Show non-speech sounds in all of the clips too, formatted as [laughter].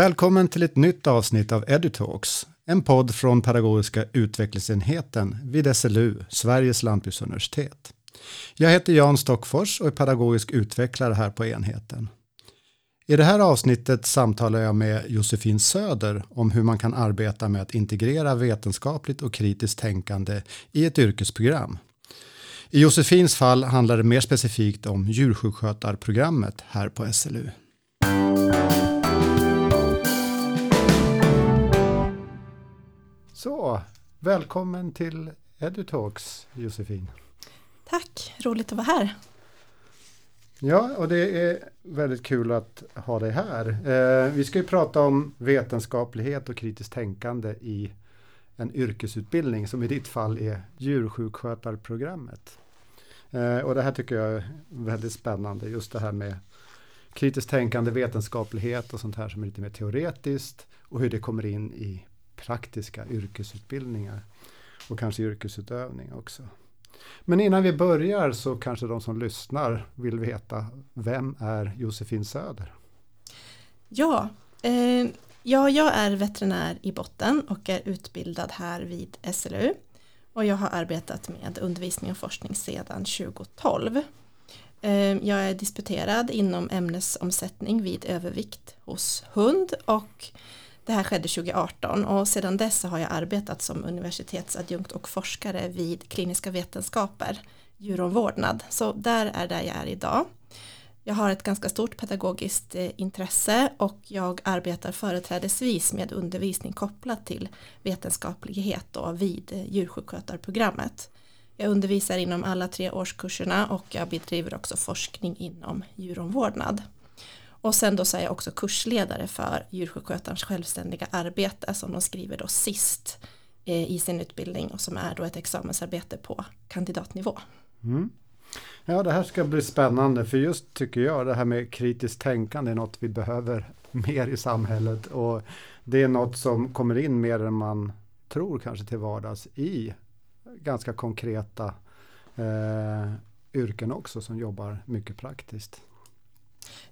Välkommen till ett nytt avsnitt av EduTalks, en podd från pedagogiska utvecklingsenheten vid SLU, Sveriges lantbruksuniversitet. Jag heter Jan Stockfors och är pedagogisk utvecklare här på enheten. I det här avsnittet samtalar jag med Josefin Söder om hur man kan arbeta med att integrera vetenskapligt och kritiskt tänkande i ett yrkesprogram. I Josefins fall handlar det mer specifikt om djursjukskötarprogrammet här på SLU. Så, välkommen till EduTalks Josefin. Tack, roligt att vara här. Ja, och det är väldigt kul att ha dig här. Eh, vi ska ju prata om vetenskaplighet och kritiskt tänkande i en yrkesutbildning som i ditt fall är djursjukskötarprogrammet. Eh, och det här tycker jag är väldigt spännande, just det här med kritiskt tänkande, vetenskaplighet och sånt här som är lite mer teoretiskt och hur det kommer in i praktiska yrkesutbildningar och kanske yrkesutövning också. Men innan vi börjar så kanske de som lyssnar vill veta, vem är Josefin Söder? Ja, eh, ja, jag är veterinär i botten och är utbildad här vid SLU. Och jag har arbetat med undervisning och forskning sedan 2012. Eh, jag är disputerad inom ämnesomsättning vid övervikt hos hund och det här skedde 2018 och sedan dess har jag arbetat som universitetsadjunkt och forskare vid kliniska vetenskaper, djuromvårdnad. Så där är där jag är idag. Jag har ett ganska stort pedagogiskt eh, intresse och jag arbetar företrädesvis med undervisning kopplat till vetenskaplighet då vid eh, djursjukskötarprogrammet. Jag undervisar inom alla tre årskurserna och jag bedriver också forskning inom djuromvårdnad. Och sen då så är jag också kursledare för djursjukskötarens självständiga arbete som de skriver då sist eh, i sin utbildning och som är då ett examensarbete på kandidatnivå. Mm. Ja, det här ska bli spännande för just tycker jag det här med kritiskt tänkande är något vi behöver [laughs] mer i samhället och det är något som kommer in mer än man tror kanske till vardags i ganska konkreta eh, yrken också som jobbar mycket praktiskt.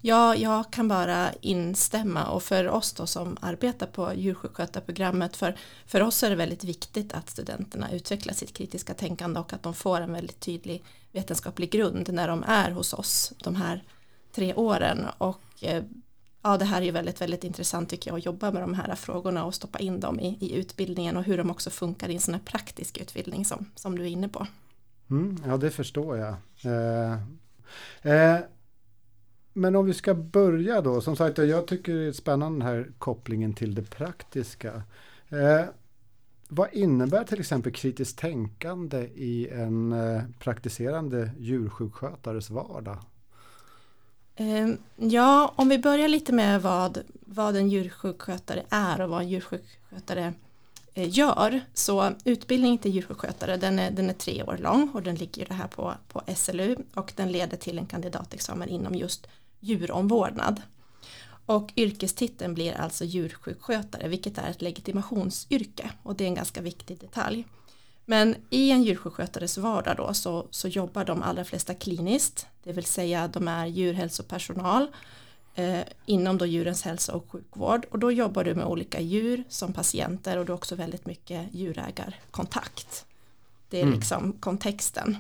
Ja, jag kan bara instämma och för oss då som arbetar på djursjukskötarprogrammet för, för oss är det väldigt viktigt att studenterna utvecklar sitt kritiska tänkande och att de får en väldigt tydlig vetenskaplig grund när de är hos oss de här tre åren och eh, ja, det här är ju väldigt, väldigt intressant tycker jag att jobba med de här frågorna och stoppa in dem i, i utbildningen och hur de också funkar i en sån här praktisk utbildning som, som du är inne på. Mm, ja, det förstår jag. Eh, eh, men om vi ska börja då, som sagt jag tycker det är spännande den här kopplingen till det praktiska. Eh, vad innebär till exempel kritiskt tänkande i en eh, praktiserande djursjukskötares vardag? Eh, ja, om vi börjar lite med vad, vad en djursjukskötare är och vad en djursjukskötare eh, gör. Så utbildningen till djursjukskötare den är, den är tre år lång och den ligger det här på, på SLU och den leder till en kandidatexamen inom just djuromvårdnad. Och yrkestiteln blir alltså djursjukskötare, vilket är ett legitimationsyrke och det är en ganska viktig detalj. Men i en djursjukskötares vardag då så, så jobbar de allra flesta kliniskt, det vill säga de är djurhälsopersonal eh, inom då djurens hälsa och sjukvård och då jobbar du med olika djur som patienter och du har också väldigt mycket djurägarkontakt. Det är mm. liksom kontexten.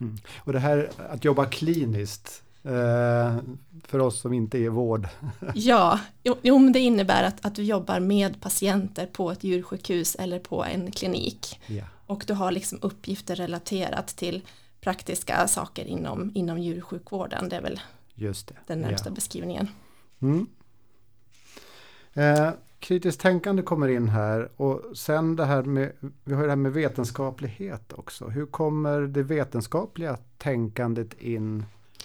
Mm. Och det här att jobba kliniskt, för oss som inte är vård. [laughs] ja, jo, jo, men det innebär att, att du jobbar med patienter på ett djursjukhus eller på en klinik. Yeah. Och du har liksom uppgifter relaterat till praktiska saker inom, inom djursjukvården. Det är väl Just det. den närmsta yeah. beskrivningen. Mm. Eh, kritiskt tänkande kommer in här och sen det här med, vi har det här med vetenskaplighet också. Hur kommer det vetenskapliga tänkandet in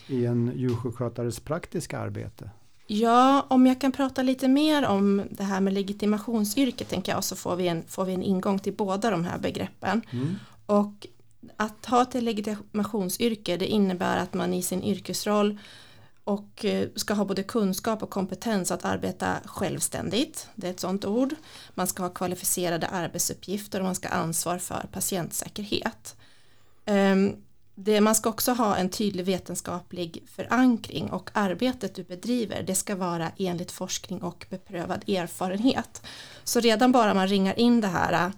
i en djursjukskötares praktiska arbete? Ja, om jag kan prata lite mer om det här med legitimationsyrket tänker jag så får vi en, får vi en ingång till båda de här begreppen. Mm. Och att ha ett legitimationsyrke det innebär att man i sin yrkesroll och eh, ska ha både kunskap och kompetens att arbeta självständigt, det är ett sådant ord. Man ska ha kvalificerade arbetsuppgifter och man ska ha ansvar för patientsäkerhet. Ehm, det, man ska också ha en tydlig vetenskaplig förankring och arbetet du bedriver det ska vara enligt forskning och beprövad erfarenhet. Så redan bara man ringar in det här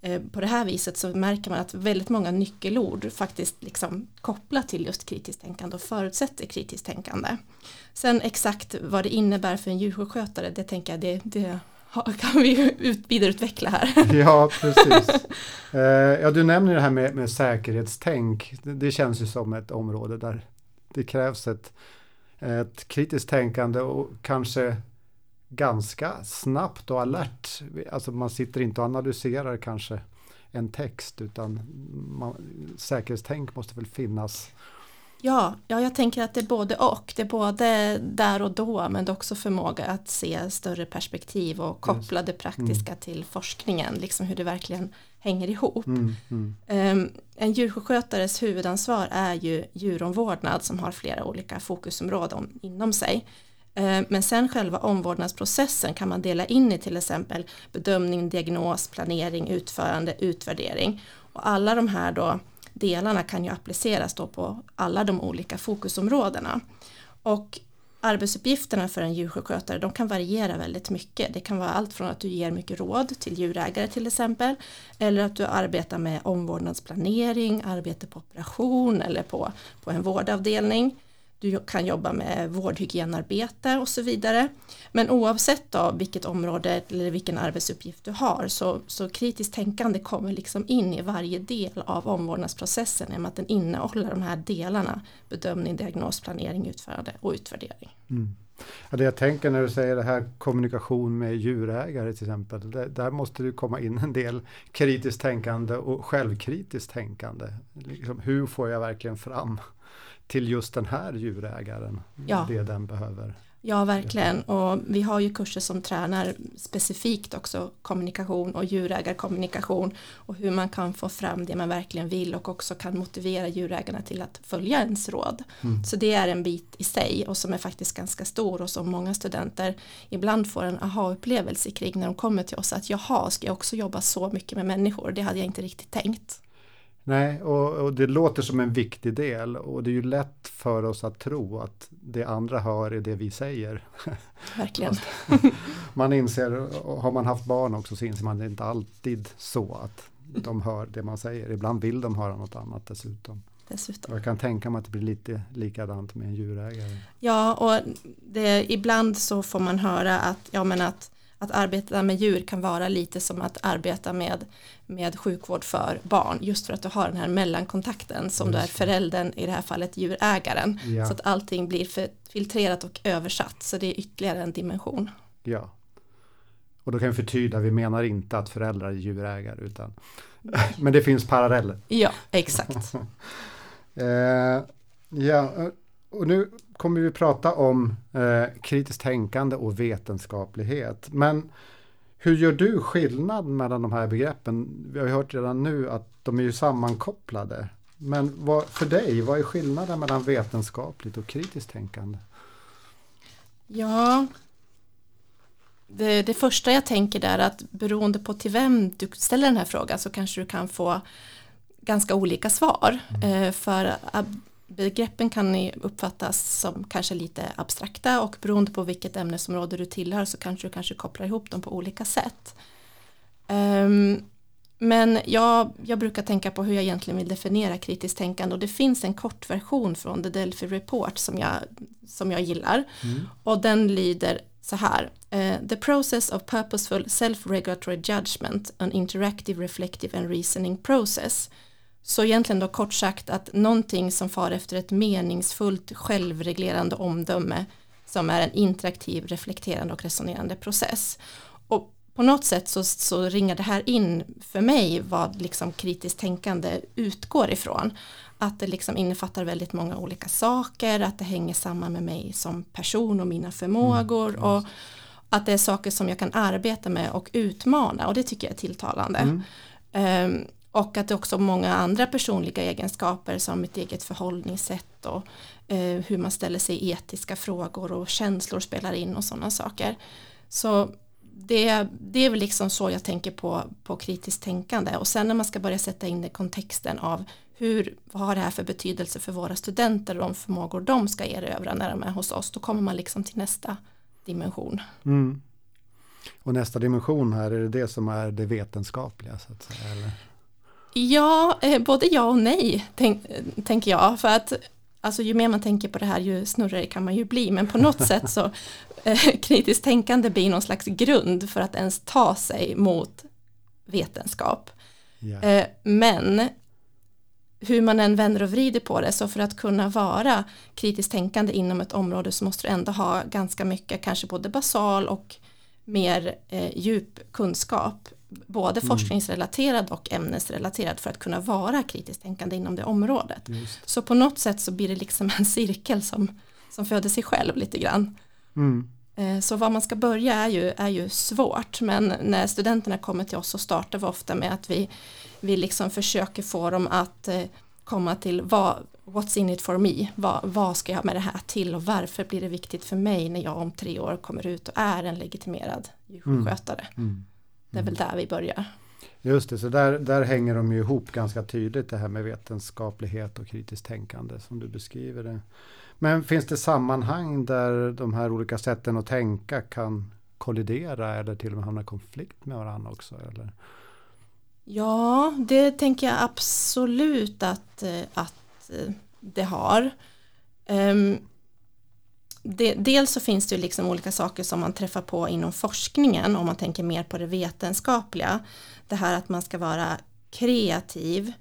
eh, på det här viset så märker man att väldigt många nyckelord faktiskt liksom kopplat till just kritiskt tänkande och förutsätter kritiskt tänkande. Sen exakt vad det innebär för en djursjukskötare det tänker jag det, det kan vi ut, vidareutveckla här. [laughs] Ja, precis. [laughs] Eh, ja, du nämner det här med, med säkerhetstänk. Det, det, känns ju som ett område där det krävs ett, ett kritiskt tänkande och kanske ganska snabbt och alert. Alltså man sitter inte och analyserar kanske en text utan man, säkerhetstänk måste väl finnas Ja, ja, jag tänker att det är både och. Det är både där och då men det är också förmåga att se större perspektiv och koppla det praktiska mm. till forskningen, liksom hur det verkligen hänger ihop. Mm, mm. Um, en djursjukskötares huvudansvar är ju djuromvårdnad som har flera olika fokusområden inom sig. Uh, men sen själva omvårdnadsprocessen kan man dela in i till exempel bedömning, diagnos, planering, utförande, utvärdering. Och alla de här då delarna kan ju appliceras då på alla de olika fokusområdena. Och arbetsuppgifterna för en djursjukskötare de kan variera väldigt mycket. Det kan vara allt från att du ger mycket råd till djurägare till exempel eller att du arbetar med omvårdnadsplanering, arbete på operation eller på, på en vårdavdelning du kan jobba med vårdhygienarbete och så vidare. Men oavsett då vilket område eller vilken arbetsuppgift du har så, så kritiskt tänkande kommer liksom in i varje del av omvårdnadsprocessen i och med att den innehåller de här delarna bedömning, diagnos, planering, utförande och utvärdering. Mm. Ja, det jag tänker när du säger det här kommunikation med djurägare till exempel, Där, där måste det komma in en del kritiskt tänkande och självkritiskt tänkande. Liksom, hur får jag verkligen fram till just den här djurägaren, ja. det den behöver. Ja, verkligen. Och vi har ju kurser som tränar specifikt också kommunikation och djurägarkommunikation och hur man kan få fram det man verkligen vill och också kan motivera djurägarna till att följa ens råd. Mm. Så det är en bit i sig och som är faktiskt ganska stor och som många studenter ibland får en aha-upplevelse kring när de kommer till oss att jaha, ska jag också jobba så mycket med människor? Det hade jag inte riktigt tänkt. Nej, och, och, det låter som en viktig del och det är ju lätt för oss att tro att det andra hör är det vi säger. Verkligen. [laughs] man inser, har man haft barn också så inser man att det inte alltid så att de hör det man säger. Ibland vill de höra något annat dessutom. Dessutom. Jag kan tänka mig att det blir lite likadant med en djurägare. Ja, och det, ibland så får man höra att, ja, men att att arbeta med djur kan vara lite som att arbeta med, med sjukvård för barn just för att du har den här mellankontakten som du är föräldern i det här fallet djurägaren ja. så att allting blir filtrerat och översatt så det är ytterligare en dimension. Ja. Och då kan vi förtydliga, vi menar inte att föräldrar är djurägare utan [laughs] men det finns paralleller. Ja, exakt. [laughs] eh, ja, och nu kommer vi prata om eh, kritiskt tänkande och vetenskaplighet. Men hur gör du skillnad mellan de här begreppen? Vi har ju hört redan nu att de är ju sammankopplade. Men vad, för dig, vad är skillnaden mellan vetenskapligt och kritiskt tänkande? Ja, det, det första jag tänker där är att beroende på till vem du ställer den här frågan så kanske du kan få ganska olika svar. Mm. Eh, för begreppen kan uppfattas som kanske lite abstrakta och beroende på vilket ämnesområde du tillhör så kanske du kanske kopplar ihop dem på olika sätt. Um, men jag, jag brukar tänka på hur jag egentligen vill definiera kritiskt tänkande och det finns en kort version från The Delphi Report som jag, som jag gillar mm. och den lyder så här uh, The process of purposeful self-regulatory judgment an interactive reflective and reasoning process så egentligen då kort sagt att någonting som far efter ett meningsfullt självreglerande omdöme som är en interaktiv, reflekterande och resonerande process. Och på något sätt så, så ringar det här in för mig vad liksom kritiskt tänkande utgår ifrån. Att det liksom innefattar väldigt många olika saker, att det hänger samman med mig som person och mina förmågor mm, och att det är saker som jag kan arbeta med och utmana och det tycker jag är tilltalande. Mm. Um, och att det också många andra personliga egenskaper som ett eget förhållningssätt och eh, hur man ställer sig i etiska frågor och känslor spelar in och sådana saker. Så det, det är väl liksom så jag tänker på, på kritiskt tänkande och sen när man ska börja sätta in det i kontexten av hur, vad har det här för betydelse för våra studenter och de förmågor de ska erövra när de är hos oss, då kommer man liksom till nästa dimension. Mm. Och nästa dimension här, är det det som är det vetenskapliga? Så att säga, eller? Ja, eh, både ja och nej, tänk, tänker jag. För att alltså, ju mer man tänker på det här, ju snurrigare kan man ju bli. Men på något sätt så [laughs] eh, kritiskt tänkande blir någon slags grund för att ens ta sig mot vetenskap. Eh, men hur man än vänder och vrider på det, så för att kunna vara kritiskt tänkande inom ett område så måste du ändå ha ganska mycket, kanske både basal och mer eh, djup kunskap, både Mm. forskningsrelaterad och ämnesrelaterad för att kunna vara kritiskt tänkande inom det området. Just. Så på något sätt så blir det liksom en [laughs] cirkel som, som föder sig själv lite grann. Mm. Eh, Så var man ska börja är ju, är ju svårt men när studenterna kommer till oss så startar vi ofta med att vi, vi liksom försöker få dem att eh, komma till vad, what's in it for me, vad, vad ska jag med det här till och varför blir det viktigt för mig när jag om tre år kommer ut och är en legitimerad djursjukskötare. Mm. Det är väl där vi börjar. Just det, så där, där hänger de ju ihop ganska tydligt det här med vetenskaplighet och kritiskt tänkande som du beskriver det. Men finns det sammanhang där de här olika sätten att tänka kan kollidera eller till och med hamna i konflikt med varandra också? Eller? Ja, det tänker jag absolut att, eh, att eh, det har. Ehm, det, dels så finns det ju liksom olika saker som man träffar på inom forskningen om man tänker mer på det vetenskapliga. Det här att man ska vara kreativ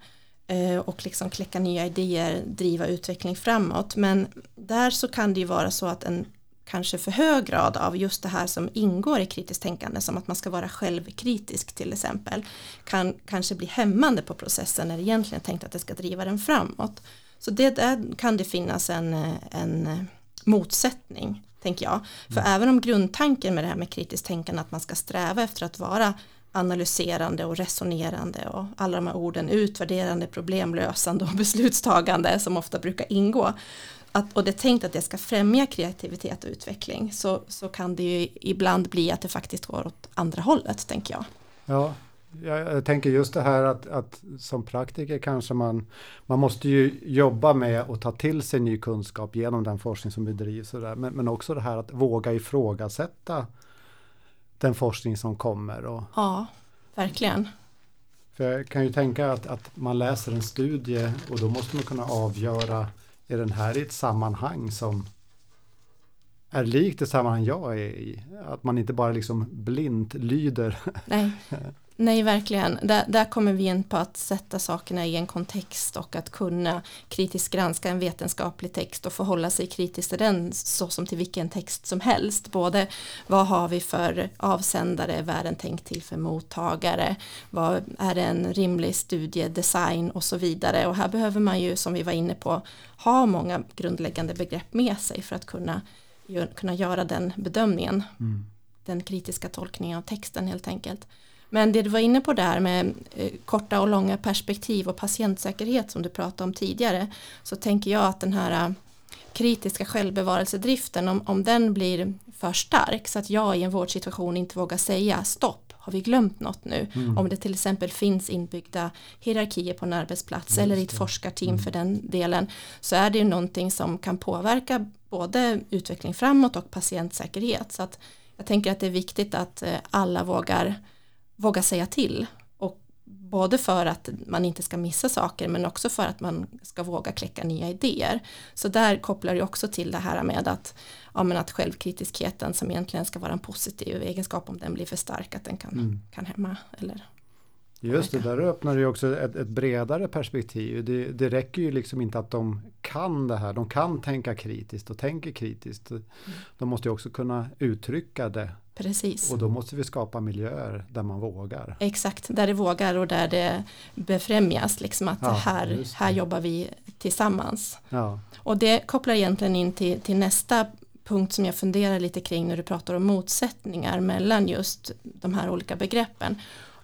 eh, och liksom kläcka nya idéer, driva utveckling framåt. Men där så kan det ju vara så att en kanske för hög grad av just det här som ingår i kritiskt tänkande som att man ska vara självkritisk till exempel kan kanske bli hämmande på processen när det egentligen är tänkt att det ska driva den framåt. Så det där kan det finnas en, eh, en eh, motsättning tänker jag. För även om grundtanken med det här med kritiskt tänkande att man ska sträva efter att vara analyserande och resonerande och alla de här orden utvärderande, problemlösande och [laughs] beslutstagande som ofta brukar ingå. Att, och det är tänkt att det ska främja kreativitet och utveckling så, så kan det ju ibland bli att det faktiskt går åt andra hållet tänker jag. Ja, jag, jag tänker just det här att, att som praktiker kanske man, man måste ju jobba med att ta till sig ny kunskap genom den forskning som bedrivs. Och där. Men, men också det här att våga ifrågasätta den forskning som kommer. Och, Ja, verkligen. för jag kan ju tänka att, att man läser en studie och då måste man kunna avgöra är den här i ett sammanhang som är likt det sammanhang jag är i. Att man inte bara liksom blint lyder. Nej, [laughs] Nej verkligen. Där, där kommer vi in på att sätta sakerna i en kontext och att kunna kritiskt granska en vetenskaplig text och förhålla sig kritiskt till den så som till vilken text som helst. Både vad har vi för avsändare, vad är den tänkt till för mottagare, vad är det en rimlig studiedesign och så vidare. Och här behöver man ju som vi var inne på ha många grundläggande begrepp med sig för att kunna, kunna göra den bedömningen. Mm. Den kritiska tolkningen av texten helt enkelt. Men det du var inne på där med eh, korta och långa perspektiv och patientsäkerhet som du pratade om tidigare så tänker jag att den här eh, kritiska självbevarelsedriften om, om den blir för stark så att jag i en vårdsituation inte vågar säga stopp, har vi glömt något nu? Mm. Om det till exempel finns inbyggda hierarkier på en arbetsplats Just eller i ett det. forskarteam Mm. för den delen så är det ju någonting som kan påverka både utveckling framåt och patientsäkerhet. Så att jag tänker att det är viktigt att eh, alla vågar, vågar säga till. Och både för att man inte ska missa saker men också för att man ska våga kläcka nya idéer. Så där kopplar det också till det här med att, ja, men att självkritiskheten som egentligen ska vara en positiv egenskap om den blir för stark att den kan, Mm. kan hämma. Eller, Just det, där öppnar det ju också ett, ett bredare perspektiv. Det, det räcker ju liksom inte att de kan det här. De kan tänka kritiskt och tänker kritiskt. De måste ju också kunna uttrycka det. Precis. Och då måste vi skapa miljöer där man vågar. Exakt, där det vågar och där det befrämjas. Liksom att Ja, här, här jobbar vi tillsammans. Ja, Och det kopplar egentligen in till, till nästa punkt som jag funderar lite kring när du pratar om motsättningar mellan just de här olika begreppen.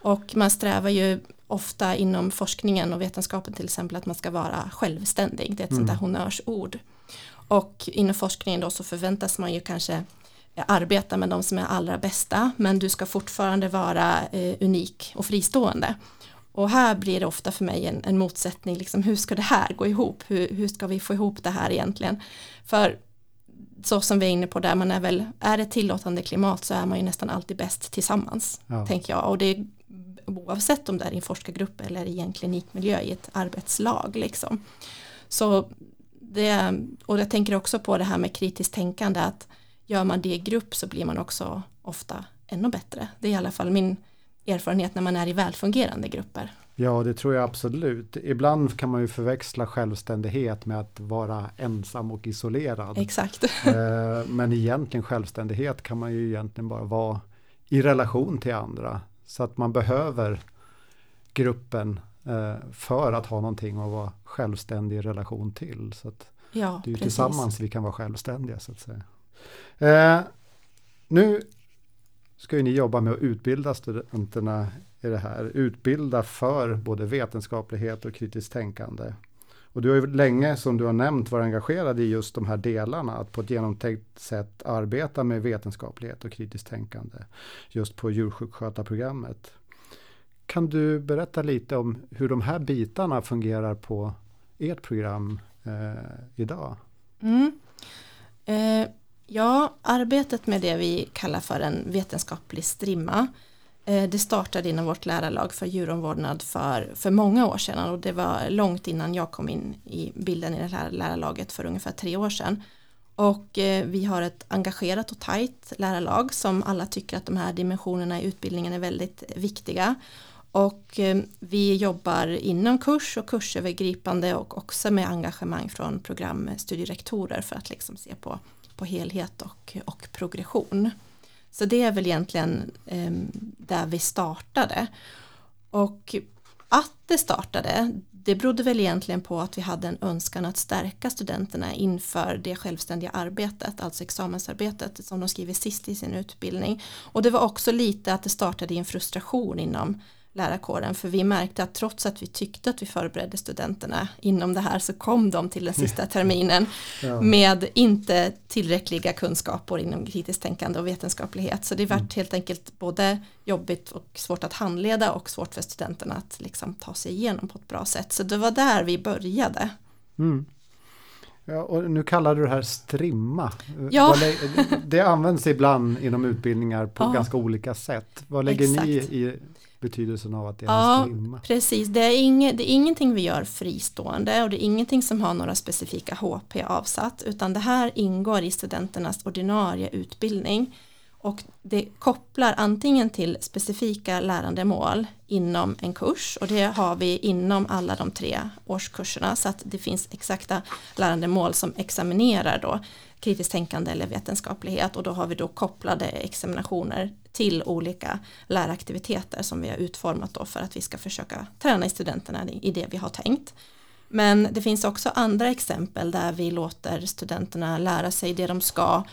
Och man strävar ju ofta inom forskningen och vetenskapen till exempel att man ska vara självständig. Det är ett sånt där Mm. honnörsord. Och inom forskningen då så förväntas man ju kanske arbeta med de som är allra bästa men du ska fortfarande vara eh, unik och fristående. Och här blir det ofta för mig en, en motsättning, liksom, hur ska det här gå ihop? Hur, hur ska vi få ihop det här egentligen? För så som vi är inne på där, man är väl, är det tillåtande klimat så är man ju nästan alltid bäst tillsammans, ja. tänker jag. Och det är oavsett om det är i en forskargrupp eller i en klinikmiljö i ett arbetslag liksom. Så det, och jag tänker också på det här med kritiskt tänkande att gör man det i grupp så blir man också ofta ännu bättre. Det är i alla fall min erfarenhet när man är i välfungerande grupper. Ja, det tror jag absolut. Ibland kan man ju förväxla självständighet med att vara ensam och isolerad. Exakt. Eh, men egentligen självständighet kan man ju egentligen bara vara i relation till andra. Så att man behöver gruppen eh, för att ha någonting att vara självständig i relation till. Så att ja, det är ju precis. tillsammans vi kan vara självständiga så att säga. Eh, nu ska ju ni jobba med att utbilda studenterna i det här. Utbilda för både vetenskaplighet och kritiskt tänkande. Och du har ju länge, som du har nämnt, varit engagerad i just de här delarna. Att på ett genomtänkt sätt arbeta med vetenskaplighet och kritiskt tänkande. Just på djursjukskötarprogrammet. Kan du berätta lite om hur de här bitarna fungerar på ert program eh, idag? Mm. Ja, arbetet med det vi kallar för en vetenskaplig strimma eh, det startade inom vårt lärarlag för djuromvårdnad för, för många år sedan och det var långt innan jag kom in i bilden i det här lärarlaget för ungefär tre år sedan. Och eh, vi har ett engagerat och tajt lärarlag som alla tycker att de här dimensionerna i utbildningen är väldigt viktiga. Och eh, vi jobbar inom kurs och kursövergripande och också med engagemang från programstudierektorer för att liksom se på, på helhet och, och progression. Så det är väl egentligen eh, där vi startade. Och att det startade, det berodde väl egentligen på att vi hade en önskan att stärka studenterna inför det självständiga arbetet, alltså examensarbetet som de skriver sist i sin utbildning. Och det var också lite att det startade i en frustration inom lärarkåren för vi märkte att trots att vi tyckte att vi förberedde studenterna inom det här så kom de till den sista [laughs] terminen ja. med inte tillräckliga kunskaper inom kritiskt tänkande och vetenskaplighet så det vart mm. helt enkelt både jobbigt och svårt att handleda och svårt för studenterna att liksom ta sig igenom på ett bra sätt så det var där vi började. Mm. Ja, och nu kallar du det här strimma. Ja. Det används ibland inom utbildningar på ja. ganska olika sätt. Vad lägger Exakt. ni i betydelsen av att det ja, en strimma. Precis, det är, inget, det är ingenting vi gör fristående och det är ingenting som har några specifika HP avsatt utan det här ingår i studenternas ordinarie utbildning och det kopplar antingen till specifika lärandemål inom en kurs och det har vi inom alla de tre årskurserna så att det finns exakta lärandemål som examinerar då kritiskt tänkande eller vetenskaplighet och då har vi då kopplade examinationer till olika läraktiviteter som vi har utformat då för att vi ska försöka träna i studenterna i det vi har tänkt. Men det finns också andra exempel där vi låter studenterna lära sig det de ska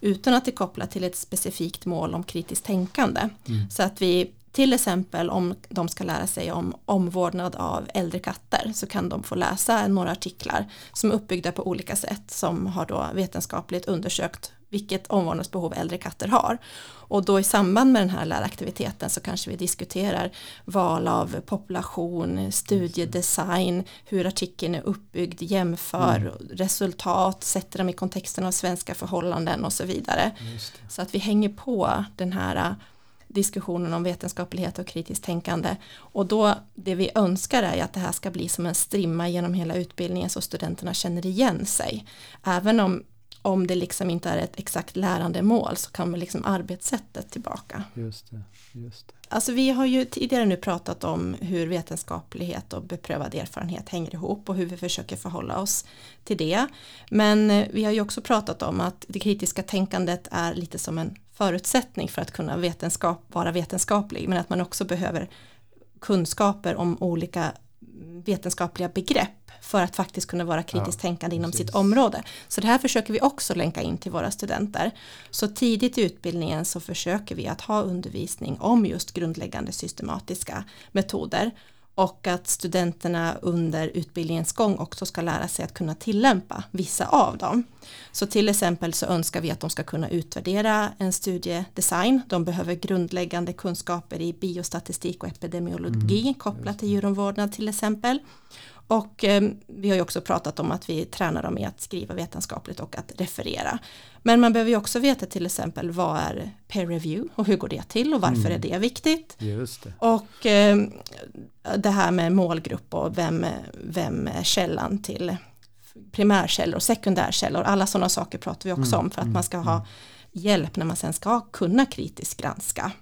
utan att det kopplar till ett specifikt mål om kritiskt tänkande. Mm. Så att vi till exempel om de ska lära sig om omvårdnad av äldre katter så kan de få läsa några artiklar som är uppbyggda på olika sätt som har då vetenskapligt undersökt vilket omvårdnadsbehov äldre katter har. Och då i samband med den här läraktiviteten så kanske vi diskuterar val av population, studiedesign, hur artikeln är uppbyggd, jämför mm. resultat, sätter dem i kontexten av svenska förhållanden och så vidare. Så att vi hänger på den här diskussionen om vetenskaplighet och kritiskt tänkande. Och då det vi önskar är att det här ska bli som en strimma genom hela utbildningen så studenterna känner igen sig. Även om, om det liksom inte är ett exakt lärandemål så kan man liksom arbetssättet tillbaka. Just det, just det. Alltså vi har ju tidigare nu pratat om hur vetenskaplighet och beprövad erfarenhet hänger ihop och hur vi försöker förhålla oss till det. Men eh, vi har ju också pratat om att det kritiska tänkandet är lite som en förutsättning för att kunna vetenskap, vara vetenskaplig men att man också behöver kunskaper om olika vetenskapliga begrepp för att faktiskt kunna vara kritiskt ja, tänkande inom precis. sitt område. Så det här försöker vi också länka in till våra studenter. Så tidigt i utbildningen så försöker vi att ha undervisning om just grundläggande systematiska metoder och att studenterna under utbildningens gång också ska lära sig att kunna tillämpa vissa av dem. Så till exempel så önskar vi att de ska kunna utvärdera en studiedesign. De behöver grundläggande kunskaper i biostatistik och epidemiologi mm, kopplat till djuromvårdnad till exempel. Och eh, vi har ju också pratat om att vi tränar dem i att skriva vetenskapligt och att referera. Men man behöver ju också veta till exempel vad är peer review och hur går det till och varför mm. är det viktigt. Det. Och eh, det här med målgrupp och vem, vem är källan till primärkällor och sekundärkällor. Alla sådana saker pratar vi också mm. om för att man ska ha mm. hjälp när man sen ska kunna kritiskt granska.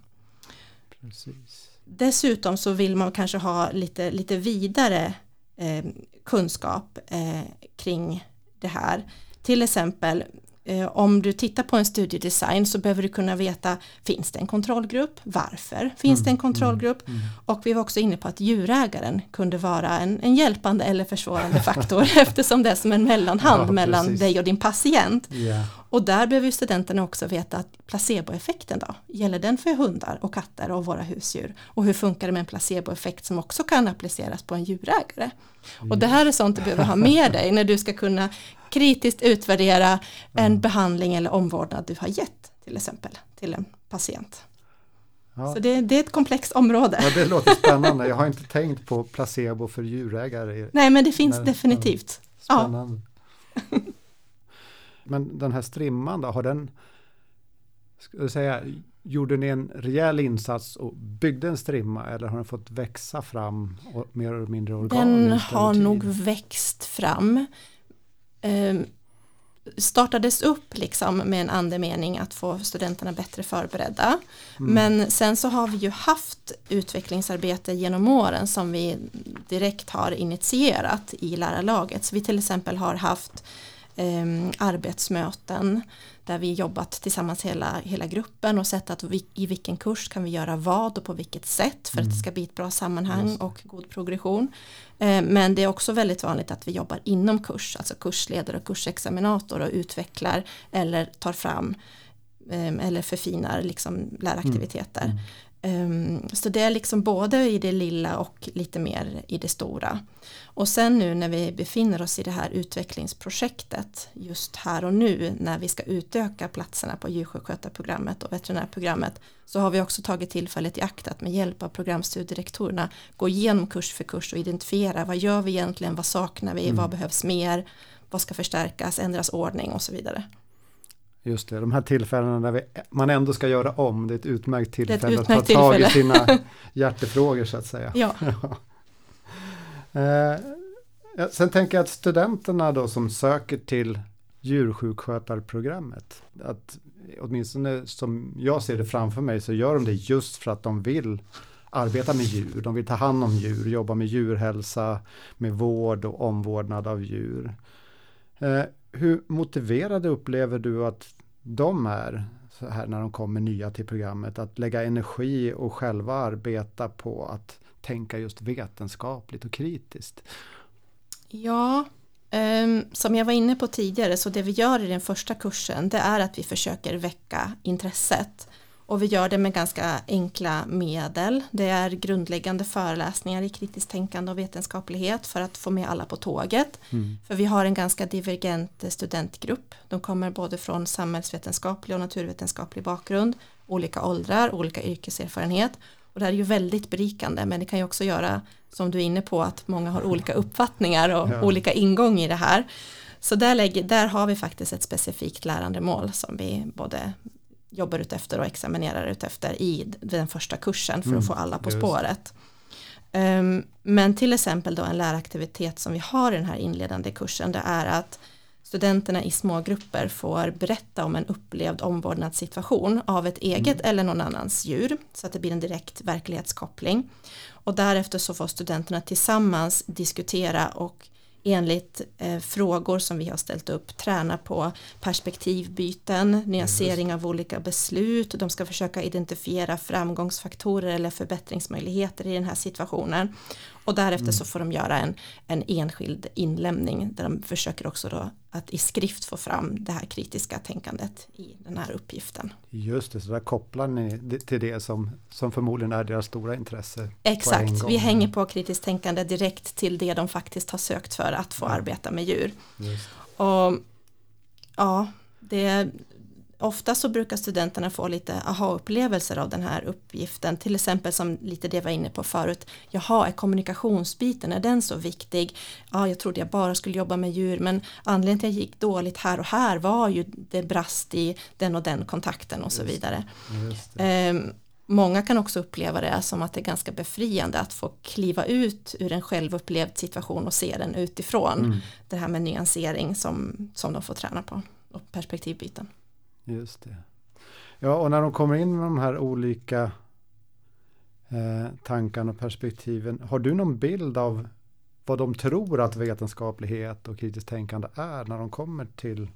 Precis. Dessutom så vill man kanske ha lite, lite vidare eh, kunskap eh, kring det här. Till exempel om du tittar på en studiedesign så behöver du kunna veta finns det en kontrollgrupp, varför finns mm, det en mm, kontrollgrupp mm, mm. och vi var också inne på att djurägaren kunde vara en, en hjälpande eller försvårande faktor [laughs] eftersom det är som en mellanhand ja, mellan dig och din patient. Yeah. Och där behöver studenterna också veta att placeboeffekten då, gäller den för hundar och katter och våra husdjur? Och hur funkar det med en placeboeffekt som också kan appliceras på en djurägare? Mm. Och det här är sånt du behöver ha med dig när du ska kunna kritiskt utvärdera en mm. behandling eller omvårdnad du har gett till exempel till en patient. Ja. Så det, det, är ett komplext område. Ja, det låter spännande. Jag har inte tänkt på placebo för djurägare. Nej, men det finns men, definitivt. Spännande. Ja. Men den här strimman då, har den, ska jag säga, gjorde ni en rejäl insats och byggde en strimma eller har den fått växa fram och mer eller mindre organiskt? Den har nog växt fram. Um, startades upp liksom med en andemening att få studenterna bättre förberedda. Mm. Men sen så har vi ju haft utvecklingsarbete genom åren som vi direkt har initierat i lärarlaget. Så vi till exempel har haft eh, arbetsmöten där vi jobbat tillsammans hela, hela gruppen och sett att vi, i vilken kurs kan vi göra vad och på vilket sätt för mm. att det mm. ska bli ett bra sammanhang och god progression. Eh, men det är också väldigt vanligt att vi jobbar inom kurs, alltså kursledare och kursexaminator och utvecklar eller tar fram eh, eller förfinar liksom läraktiviteter. Mm. Mm. Um, så det är liksom både i det lilla och lite mer i det stora. Och sen nu när vi befinner oss i det här utvecklingsprojektet just här och nu när vi ska utöka platserna på djursjukskötarprogrammet och veterinärprogrammet så har vi också tagit tillfället i akt att med hjälp av programstudierektorerna gå igenom kurs för kurs och identifiera vad gör vi egentligen, vad saknar vi, mm. vad behövs mer, vad ska förstärkas, ändras ordning och så vidare. Just det, de här tillfällena när vi, man ändå ska göra om, det är ett utmärkt tillfälle ett utmärkt att ta tag i sina [laughs] hjärtefrågor så att säga. Ja. [laughs] eh, sen tänker jag att studenterna då som söker till djursjukskötarprogrammet, att åtminstone som jag ser det framför mig så gör de det just för att de vill arbeta med djur, de vill ta hand om djur, jobba med djurhälsa, med vård och omvårdnad av djur. Eh, hur motiverade upplever du att de är så här när de kommer nya till programmet? Att lägga energi och själva arbeta på att tänka just vetenskapligt och kritiskt? Ja, um, som jag var inne på tidigare så det vi gör i den första kursen det är att vi försöker väcka intresset och vi gör det med ganska enkla medel. Det är grundläggande föreläsningar i kritiskt tänkande och vetenskaplighet för att få med alla på tåget. Mm. För vi har en ganska divergent studentgrupp. De kommer både från samhällsvetenskaplig och naturvetenskaplig bakgrund, olika åldrar, olika yrkeserfarenhet. Och det här är ju väldigt berikande men det kan ju också göra som du är inne på att många har olika uppfattningar och ja. olika ingång i det här. Så där, lägger, där har vi faktiskt ett specifikt lärandemål som vi både jobbar ut efter och examinerar ut efter i den första kursen för mm, att få alla på spåret. Um, men till exempel då en läraktivitet som vi har i den här inledande kursen det är att studenterna i små grupper får berätta om en upplevd omvårdnadssituation av ett eget mm. eller någon annans djur så att det blir en direkt verklighetskoppling. Och därefter så får studenterna tillsammans diskutera och enligt eh, frågor som vi har ställt upp träna på perspektivbyten, nyansering av olika beslut, de ska försöka identifiera framgångsfaktorer eller förbättringsmöjligheter i den här situationen Och därefter mm. så får de göra en, en enskild inlämning där de försöker också då att i skrift få fram det här kritiska tänkandet i den här uppgiften. Just det, så där kopplar ni till det som, som förmodligen är deras stora intresse. Exakt, vi hänger på kritiskt tänkande direkt till det de faktiskt har sökt för att få ja. arbeta med djur. Och ja, det, ofta så brukar studenterna få lite aha-upplevelser av den här uppgiften, till exempel som lite det var inne på förut, jaha, är kommunikationsbiten, är den så viktig? Ja, jag trodde jag bara skulle jobba med djur, men anledningen till att jag gick dåligt här och här var ju det brast i den och den kontakten och så vidare. Um, Många kan också uppleva det som att det är ganska befriande att få kliva ut ur en självupplevd situation och se den utifrån. Mm. Det här med nyansering som, som de får träna på och perspektivbyten. Just det. Ja, och när de kommer in med de här olika eh, tankarna och perspektiven, har du någon bild av vad de tror att vetenskaplighet och kritiskt tänkande är när de kommer till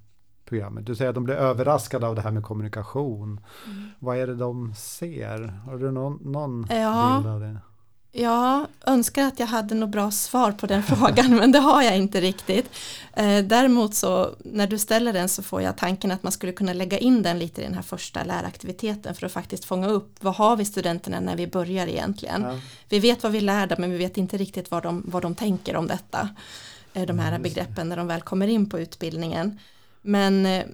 programmet? Du säger att de blir överraskade av det här med kommunikation. Mm. Vad är det de ser? Har du någon, någon ja. bild av det? Jag önskar att jag hade något bra svar på den [laughs] frågan men det har jag inte riktigt. Eh, däremot så när du ställer den så får jag tanken att man skulle kunna lägga in den lite i den här första läraktiviteten för att faktiskt fånga upp vad har vi studenterna när vi börjar egentligen. Ja. Vi vet vad vi lär dem men vi vet inte riktigt vad de, vad de tänker om detta. Eh, de här begreppen när de väl kommer in på utbildningen. Men eh,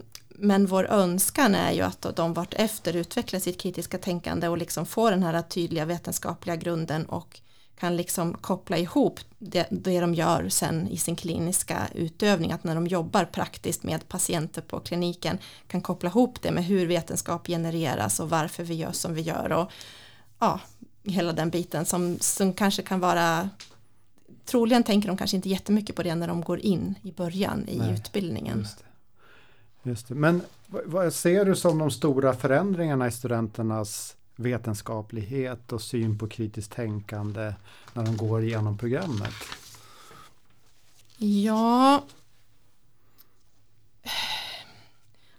men vår önskan är ju att de vart efter utvecklar sitt kritiska tänkande och liksom får den här tydliga vetenskapliga grunden och kan liksom koppla ihop det, det de gör sen i sin kliniska utövning, att när de jobbar praktiskt med patienter på kliniken kan koppla ihop det med hur vetenskap genereras och varför vi gör som vi gör och ja, hela den biten som, som kanske kan vara troligen tänker de kanske inte jättemycket på det när de går in i början i Nej, utbildningen. Just det. Men vad ser du som de stora förändringarna i studenternas vetenskaplighet och syn på kritiskt tänkande när de går igenom programmet? Ja,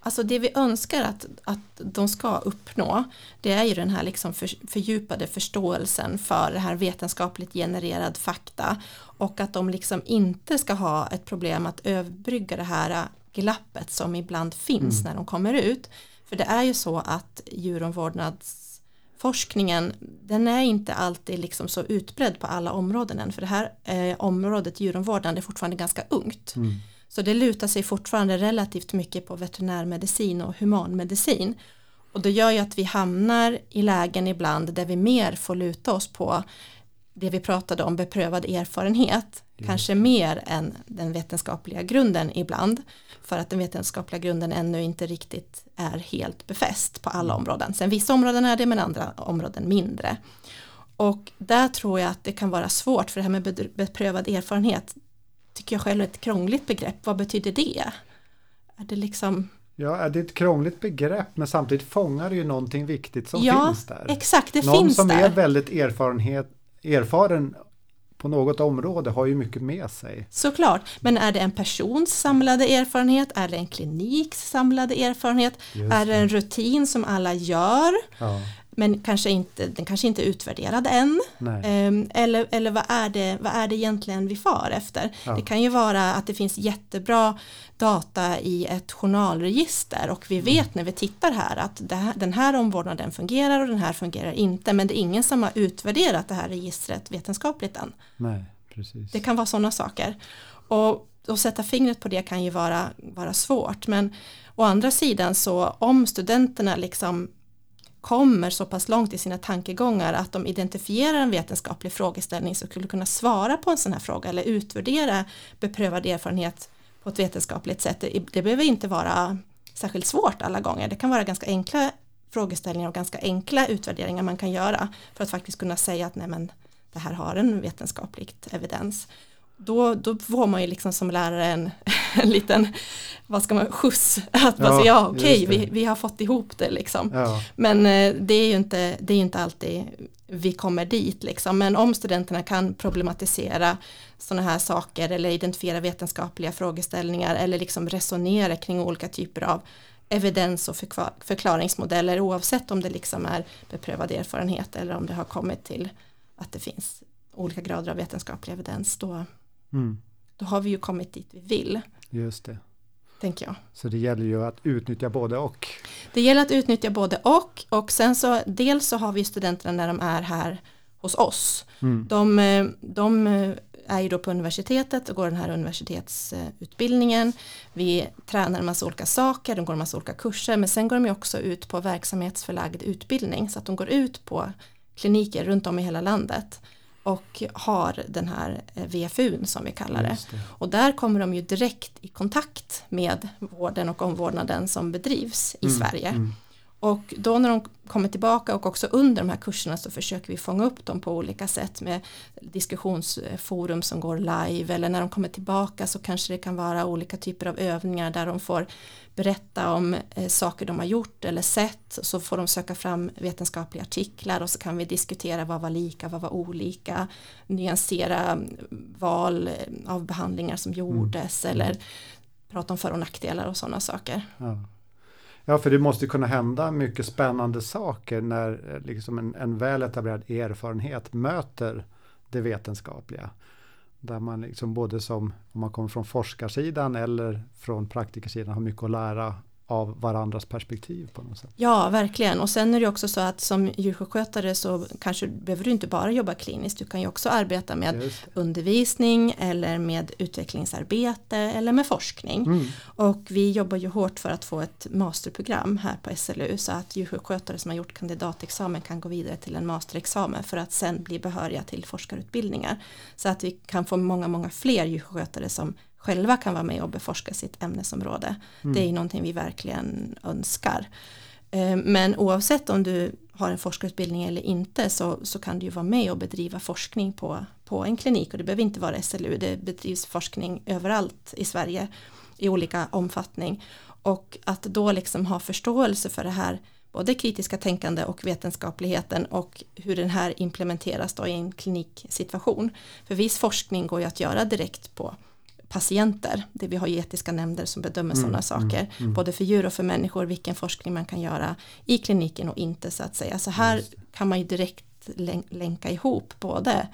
Alltså det vi önskar att, att de ska uppnå det är ju den här liksom för, fördjupade förståelsen för det här vetenskapligt genererad fakta och att de liksom inte ska ha ett problem att överbrygga det här glappet som ibland finns mm. när de kommer ut. För det är ju så att djuromvårdnadsforskningen den är inte alltid liksom så utbredd på alla områden än för det här eh, området djuromvårdnad är fortfarande ganska ungt. Mm. Så det lutar sig fortfarande relativt mycket på veterinärmedicin och humanmedicin. Och det gör ju att vi hamnar i lägen ibland där vi mer får luta oss på det vi pratade om beprövad erfarenhet, mm. kanske mer än den vetenskapliga grunden ibland, för att den vetenskapliga grunden ännu inte riktigt är helt befäst på alla mm. områden. Sen vissa områden är det, men andra områden mindre. Och där tror jag att det kan vara svårt, för det här med beprövad erfarenhet tycker jag själv är ett krångligt begrepp. Vad betyder det? Är det liksom Ja, det är ett krångligt begrepp men samtidigt fångar det ju någonting viktigt som ja, finns där. exakt, det Någon finns som där. är väldigt erfarenhet, erfaren på något område har ju mycket med sig. Såklart, men är det en persons samlade erfarenhet? Är det en kliniks samlade erfarenhet? Just är det en rutin som alla gör? Ja men kanske inte, den kanske inte är utvärderad än. Um, eller eller vad, är det, vad är det egentligen vi far efter? Ja. Det kan ju vara att det finns jättebra data i ett journalregister och vi mm. vet när vi tittar här att här, den här omvårdnaden fungerar och den här fungerar inte men det är ingen som har utvärderat det här registret vetenskapligt än. Nej, precis. Det kan vara sådana saker. Och att sätta fingret på det kan ju vara, vara svårt men å andra sidan så om studenterna liksom kommer så pass långt i sina tankegångar att de identifierar en vetenskaplig frågeställning som skulle kunna svara på en sån här fråga eller utvärdera beprövad erfarenhet på ett vetenskapligt sätt. Det, behöver inte vara särskilt svårt alla gånger. Det kan vara ganska enkla frågeställningar och ganska enkla utvärderingar man kan göra för att faktiskt kunna säga att nej men det här har en vetenskaplig evidens då, då får man ju liksom som lärare en, [laughs] en liten, vad ska man, skjuts. Att ja, ja okej, okay, vi, vi har fått ihop det liksom. Ja. Men eh, det är ju inte, det är inte alltid vi kommer dit liksom. Men om studenterna kan problematisera sådana här saker eller identifiera vetenskapliga frågeställningar eller liksom resonera kring olika typer av evidens och förklaringsmodeller oavsett om det liksom är beprövad erfarenhet eller om det har kommit till att det finns olika grader av vetenskaplig evidens då, Mm. då har vi ju kommit dit vi vill, Just det. tänker jag. Så det gäller ju att utnyttja både och. Det gäller att utnyttja både och och sen så dels så har vi studenterna när de är här hos oss. Mm. De, eh, de eh, är ju då på universitetet och går den här universitetsutbildningen. Vi tränar en massa olika saker, de går en massa olika kurser men sen går de ju också ut på verksamhetsförlagd utbildning så att de går ut på kliniker runt om i hela landet och har den här eh, VFUn som vi kallar det. Det. Och där kommer de ju direkt i kontakt med vården och omvårdnaden som bedrivs i Mm, Sverige. mm. Och då när de kommer tillbaka och också under de här kurserna så försöker vi fånga upp dem på olika sätt med diskussionsforum som går live eller när de kommer tillbaka så kanske det kan vara olika typer av övningar där de får berätta om eh, saker de har gjort eller sett så får de söka fram vetenskapliga artiklar och så kan vi diskutera vad var lika, vad var olika nyansera mm, val eh, av behandlingar som gjordes eller prata om för och nackdelar och sådana saker. Ja ja, för det måste kunna hända mycket spännande saker när eh, liksom en, en väl etablerad erfarenhet möter det vetenskapliga. Där man liksom både som, om man kommer från forskarsidan eller från praktikersidan har mycket att lära av varandras perspektiv på något sätt. Ja, verkligen. Och sen är det också så att som djursjukskötare så kanske behöver du inte bara jobba kliniskt. Du kan ju också arbeta med undervisning eller med utvecklingsarbete eller med forskning. Mm. Och vi jobbar ju hårt för att få ett masterprogram här på SLU så att djursjukskötare som har gjort kandidatexamen kan gå vidare till en masterexamen för att sen bli behöriga till forskarutbildningar. Så att vi kan få många, många fler djursjukskötare som själva kan vara med och beforska sitt ämnesområde. Mm. Det är ju någonting vi verkligen önskar. Eh, Men oavsett om du har en forskarutbildning eller inte så, så kan du ju vara med och bedriva forskning på, på en klinik och det behöver inte vara SLU, det bedrivs forskning överallt i Sverige i olika omfattning och att då liksom ha förståelse för det här både kritiska tänkande och vetenskapligheten och hur den här implementeras då i en kliniksituation. För viss forskning går ju att göra direkt på patienter, det vi har ju etiska nämnder som bedömer Mm, sådana saker, mm, mm. både för djur och för människor, vilken forskning man kan göra i kliniken och inte så att säga. Så här kan man ju direkt län- länka ihop både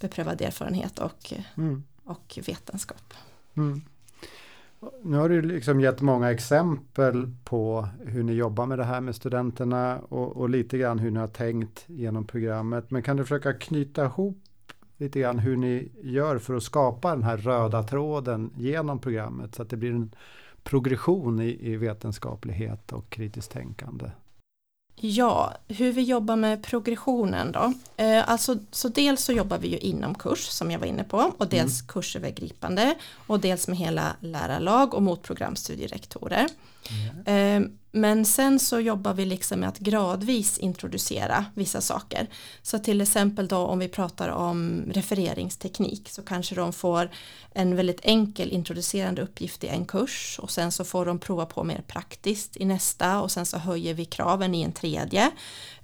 beprövad erfarenhet och, Mm. och vetenskap. Mm. Nu har du liksom gett många exempel på hur ni jobbar med det här med studenterna och, och lite grann hur ni har tänkt genom programmet. Men kan du försöka knyta ihop lite grann hur ni gör för att skapa den här röda tråden genom programmet så att det blir en progression i, i vetenskaplighet och kritiskt tänkande. Ja, hur vi jobbar med progressionen då. Eh, alltså, så dels så jobbar vi ju inom kurs som jag var inne på och dels kursövergripande och dels med hela lärarlag och mot programstudierektorer. Mm. men sen så jobbar vi liksom med att gradvis introducera vissa saker. Så till exempel då om vi pratar om refereringsteknik så kanske de får en väldigt enkel introducerande uppgift i en kurs och sen så får de prova på mer praktiskt i nästa och sen så höjer vi kraven i en tredje.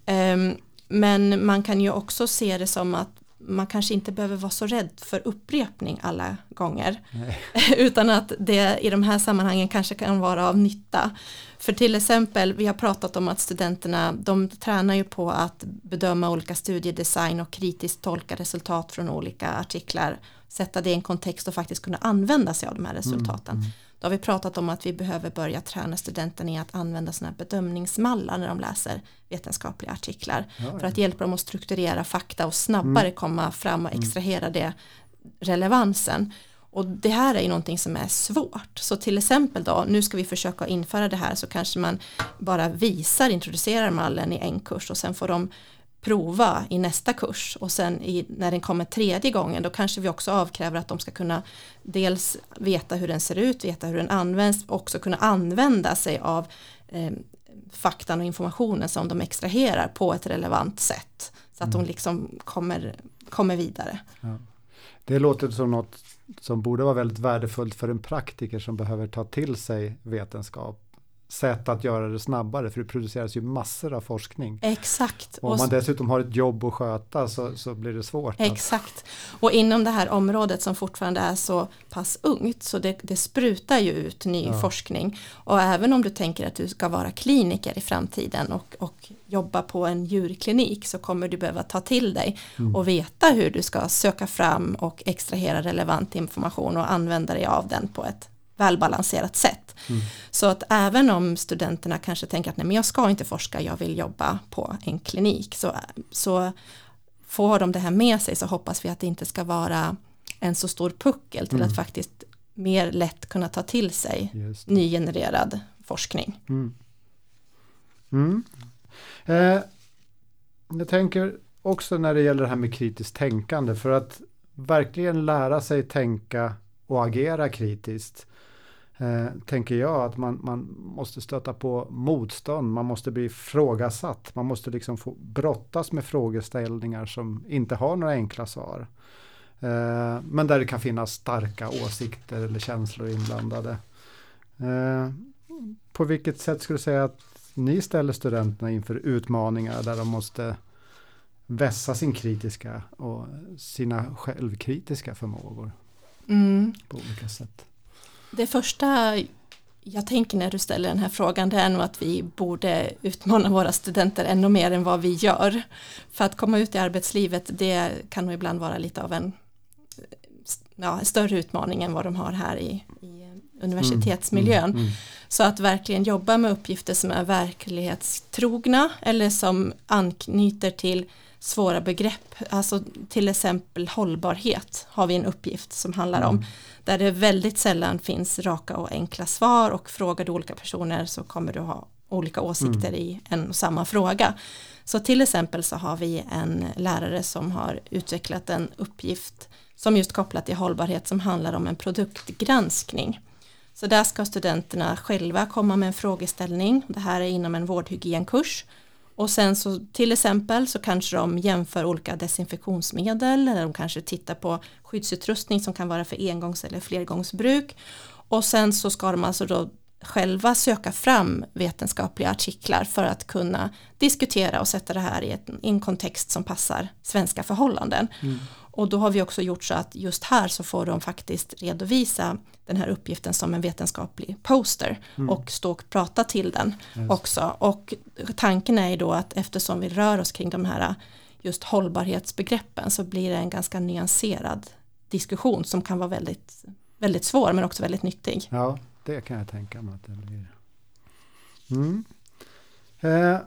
Ehm, men man kan ju också se det som att man kanske inte behöver vara så rädd för upprepning alla gånger. [laughs] Utan att det i de här sammanhangen kanske kan vara av nytta. För till exempel, vi har pratat om att studenterna, de tränar ju på att bedöma olika studiedesign och kritiskt tolka resultat från olika artiklar, sätta det i en kontext och faktiskt kunna använda sig av de här resultaten. Mm, Då har vi pratat om att vi behöver börja träna studenterna i att använda sådana här bedömningsmallar när de läser vetenskapliga artiklar. Ja, För att hjälpa dem att strukturera fakta och snabbare komma fram och extrahera det relevansen. Och det här är ju någonting som är svårt. Så till exempel då, nu ska vi försöka införa det här så kanske man bara visar, introducerar mallen i en kurs och sen får de prova i nästa kurs och sen i, när den kommer tredje gången då kanske vi också avkräver att de ska kunna dels veta hur den ser ut, veta hur den används och också kunna använda sig av eh, faktan och informationen som de extraherar på ett relevant sätt så att de liksom kommer, kommer vidare. Ja. Det låter som något som borde vara väldigt värdefullt för en praktiker som behöver ta till sig vetenskap sätt att göra det snabbare för det produceras ju massor av forskning. Exakt. Och om man dessutom har ett jobb att sköta så, så blir det svårt. Exakt. Och inom det här området som fortfarande är så pass ungt så det, det sprutar ju ut ny ja. forskning. Och även om du tänker att du ska vara kliniker i framtiden och, och jobba på en djurklinik så kommer du behöva ta till dig mm. och veta hur du ska söka fram och extrahera relevant information och använda dig av den på ett välbalanserat sätt. Mm. Så att även om studenterna kanske tänker att nej men jag ska inte forska, jag vill jobba på en klinik så, så får de det här med sig så hoppas vi att det inte ska vara en så stor puckel till mm. att faktiskt mer lätt kunna ta till sig nygenererad forskning. Mm. Mm. Eh, jag tänker också när det gäller det här med kritiskt tänkande för att verkligen lära sig tänka och agera kritiskt eh, tänker jag att man, man måste stöta på motstånd, man måste bli frågasatt, man måste liksom få brottas med frågeställningar som inte har några enkla svar. Eh, men där det kan finnas starka åsikter eller känslor inblandade. Eh, på vilket sätt skulle du säga att ni ställer studenterna inför utmaningar där de måste vässa sin kritiska och sina självkritiska förmågor mm. på olika sätt? Det första jag tänker när du ställer den här frågan det är nog att vi borde utmana våra studenter ännu mer än vad vi gör. För att komma ut i arbetslivet det kan nog ibland vara lite av en ja, större utmaning än vad de har här i, i universitetsmiljön. Mm, mm, mm. Så att verkligen jobba med uppgifter som är verklighetstrogna eller som anknyter till svåra begrepp, alltså till exempel hållbarhet har vi en uppgift som handlar om, mm. där det väldigt sällan finns raka och enkla svar och frågar du olika personer så kommer du ha olika åsikter mm. i en och samma fråga. Så till exempel så har vi en lärare som har utvecklat en uppgift som just kopplat till hållbarhet som handlar om en produktgranskning. Så där ska studenterna själva komma med en frågeställning. Det här är inom en vårdhygienkurs och sen så till exempel så kanske de jämför olika desinfektionsmedel eller de kanske tittar på skyddsutrustning som kan vara för engångs eller flergångsbruk. Och sen så ska de alltså då själva söka fram vetenskapliga artiklar för att kunna diskutera och sätta det här i en kontext som passar svenska förhållanden. Mm. Och då har vi också gjort så att just här så får de faktiskt redovisa den här uppgiften som en vetenskaplig poster mm. och stå och prata till den yes. också. Och tanken är ju då att eftersom vi rör oss kring de här just hållbarhetsbegreppen så blir det en ganska nyanserad diskussion som kan vara väldigt, väldigt svår men också väldigt nyttig. Ja, det kan jag tänka mig att det blir. Mm. Eh,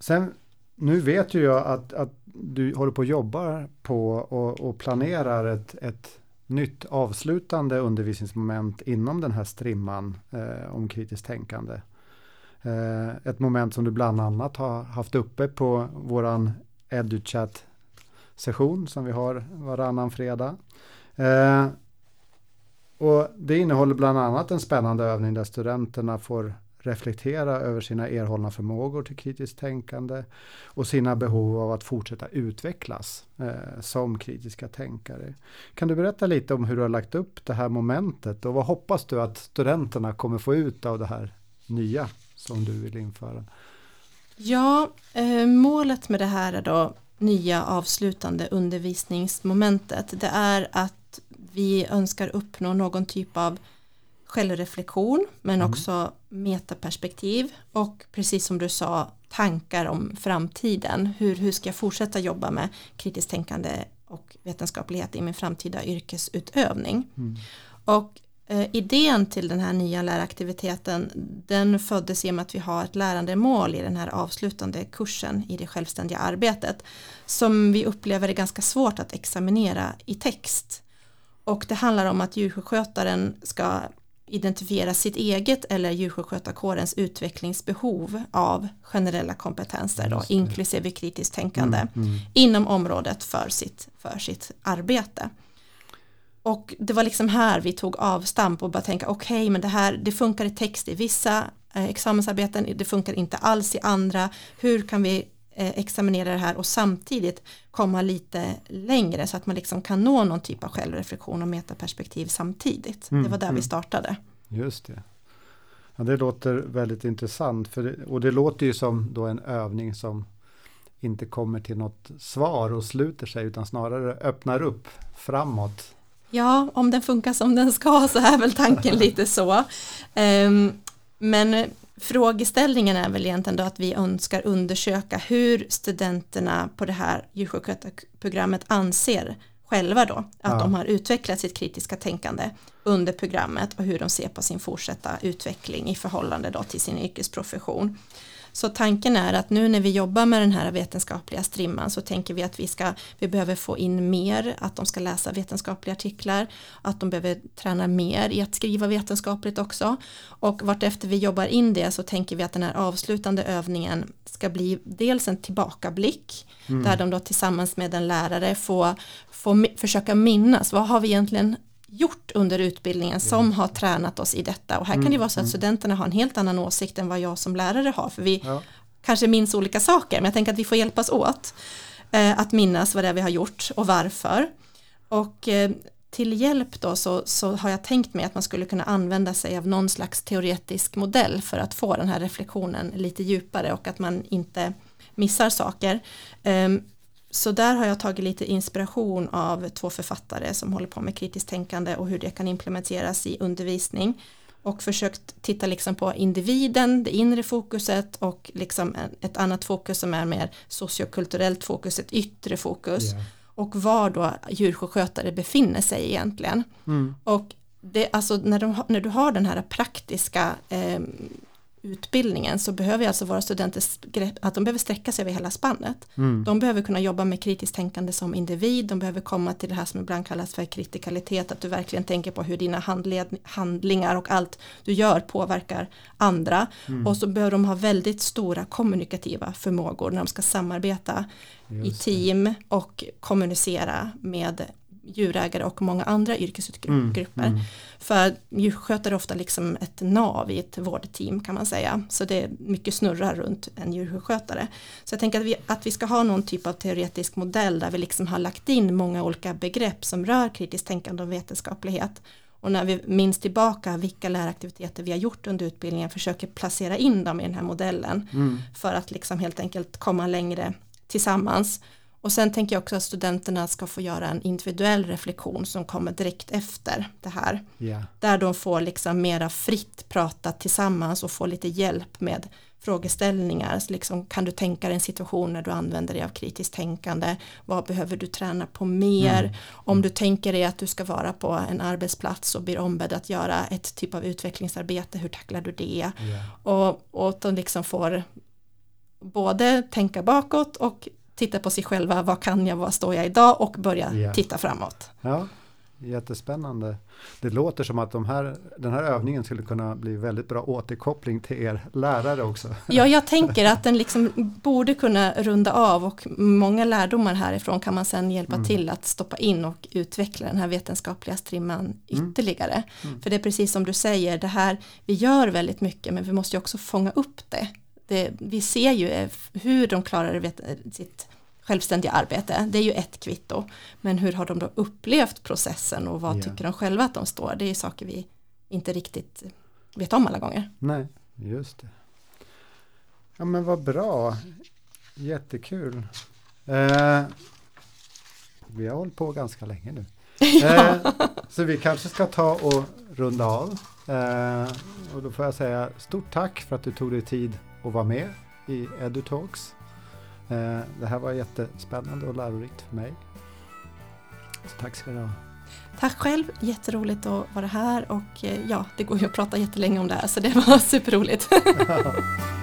sen, nu vet ju jag att, att du håller på att jobba på och, och planerar ett, ett nytt avslutande undervisningsmoment inom den här strimman eh, om kritiskt tänkande. Eh, ett moment som du bland annat har haft uppe på våran EduChat session som vi har varannan fredag. Eh, och det innehåller bland annat en spännande övning där studenterna får reflektera över sina erhållna förmågor till kritiskt tänkande och sina behov av att fortsätta utvecklas eh, som kritiska tänkare. Kan du berätta lite om hur du har lagt upp det här momentet och vad hoppas du att studenterna kommer få ut av det här nya som du vill införa? Ja, eh, målet med det här är då nya avslutande undervisningsmomentet. Det är att vi önskar uppnå någon typ av självreflektion men mm. också metaperspektiv och precis som du sa tankar om framtiden. Hur, hur ska jag fortsätta jobba med kritiskt tänkande och vetenskaplighet i min framtida yrkesutövning. Mm. Och eh, idén till den här nya läraktiviteten den föddes med att vi har ett lärandemål i den här avslutande kursen i det självständiga arbetet som vi upplever är ganska svårt att examinera i text. Och det handlar om att djursjukskötaren ska identifiera sitt eget eller djursjukskötarkårens utvecklingsbehov av generella kompetenser då, inklusive kritiskt tänkande mm, mm. inom området för sitt, för sitt arbete. Och det var liksom här vi tog avstamp och bara tänka okej okay, men det här det funkar i text i vissa eh, examensarbeten, det funkar inte alls i andra, hur kan vi examinera det här och samtidigt komma lite längre så att man liksom kan nå någon typ av självreflektion och metaperspektiv samtidigt. Mm, det var där mm. vi startade. Just det. Ja, det låter väldigt intressant för det, och det låter ju som då en övning som inte kommer till något svar och sluter sig utan snarare öppnar upp framåt. Ja, om den funkar som den ska så är väl tanken lite så. Um, men frågeställningen är väl egentligen då att vi önskar undersöka hur studenterna på det här djursjukskötarprogrammet anser själva då, att ja. de har utvecklat sitt kritiska tänkande under programmet och hur de ser på sin fortsatta utveckling i förhållande då till sin yrkesprofession. Så tanken är att nu när vi jobbar med den här vetenskapliga strimman så tänker vi att vi, ska, vi behöver få in mer, att de ska läsa vetenskapliga artiklar, att de behöver träna mer i att skriva vetenskapligt också. Och vartefter vi jobbar in det så tänker vi att den här avslutande övningen ska bli dels en tillbakablick mm. där de då tillsammans med en lärare får, får försöka minnas vad har vi egentligen gjort under utbildningen som har tränat oss i detta och här kan det vara så att mm. studenterna har en helt annan åsikt än vad jag som lärare har för vi ja. kanske minns olika saker men jag tänker att vi får hjälpas åt eh, att minnas vad det är vi har gjort och varför och eh, till hjälp då så, så har jag tänkt mig att man skulle kunna använda sig av någon slags teoretisk modell för att få den här reflektionen lite djupare och att man inte missar saker. Um, så där har jag tagit lite inspiration av två författare som håller på med kritiskt tänkande och hur det kan implementeras i undervisning och försökt titta liksom på individen, det inre fokuset och liksom ett annat fokus som är mer sociokulturellt fokus, ett yttre fokus yeah. och var då djursjukskötare befinner sig egentligen. Mm. Och det, alltså när, de, när du har den här praktiska eh, utbildningen så behöver alltså våra studenter att de behöver sträcka sig över hela spannet. Mm. De behöver kunna jobba med kritiskt tänkande som individ, de behöver komma till det här som ibland kallas för kritikalitet, att du verkligen tänker på hur dina handlingar och allt du gör påverkar andra. Mm. Och så behöver de ha väldigt stora kommunikativa förmågor när de ska samarbeta i team och kommunicera med djurägare och många andra yrkesgrupper. Mm, mm. För djurskötare är ofta liksom ett nav i ett vårdteam kan man säga. Så det är mycket snurrar runt en djurskötare. Så jag tänker att vi, att vi ska ha någon typ av teoretisk modell där vi liksom har lagt in många olika begrepp som rör kritiskt tänkande och vetenskaplighet. Och när vi minns tillbaka vilka läraktiviteter vi har gjort under utbildningen försöker placera in dem i den här modellen mm. för att liksom helt enkelt komma längre tillsammans. Och sen tänker jag också att studenterna ska få göra en individuell reflektion som kommer direkt efter det här. Yeah. Där de får liksom mera fritt prata tillsammans och få lite hjälp med frågeställningar. Så liksom, kan du tänka dig en situation när du använder dig av kritiskt tänkande? Vad behöver du träna på mer? Mm. Om du tänker dig att du ska vara på en arbetsplats och blir ombedd att göra ett typ av utvecklingsarbete, hur tacklar du det? Yeah. Och, och att de liksom får både tänka bakåt och titta på sig själva, vad kan jag, vad står jag idag och börja yeah. titta framåt. Ja, jättespännande. Det låter som att de här, den här övningen skulle kunna bli väldigt bra återkoppling till er lärare också. [laughs] Ja, jag tänker att den liksom borde kunna runda av och många lärdomar härifrån kan man sedan hjälpa mm. till att stoppa in och utveckla den här vetenskapliga strimman mm. ytterligare. Mm. Mm. För det är precis som du säger, det här, vi gör väldigt mycket men vi måste ju också fånga upp det. Det vi ser ju hur de klarar sitt självständiga arbete. Det är ju ett kvitto. Men hur har de då upplevt processen och vad yeah. tycker de själva att de står? Det är saker vi inte riktigt vet om alla gånger. Nej, just det. Ja men vad bra. Jättekul. Eh, vi har hållit på ganska länge nu. [laughs] ja. eh, så vi kanske ska ta och runda av. Eh, och då får jag säga stort tack för att du tog dig tid att vara med i EduTalks. Eh, det här var jättespännande och lärorikt för mig. Så tack ska du ha. Tack själv, jätteroligt att vara här och eh, ja, det går ju att prata jättelänge om det här så det var [laughs] superroligt. [laughs]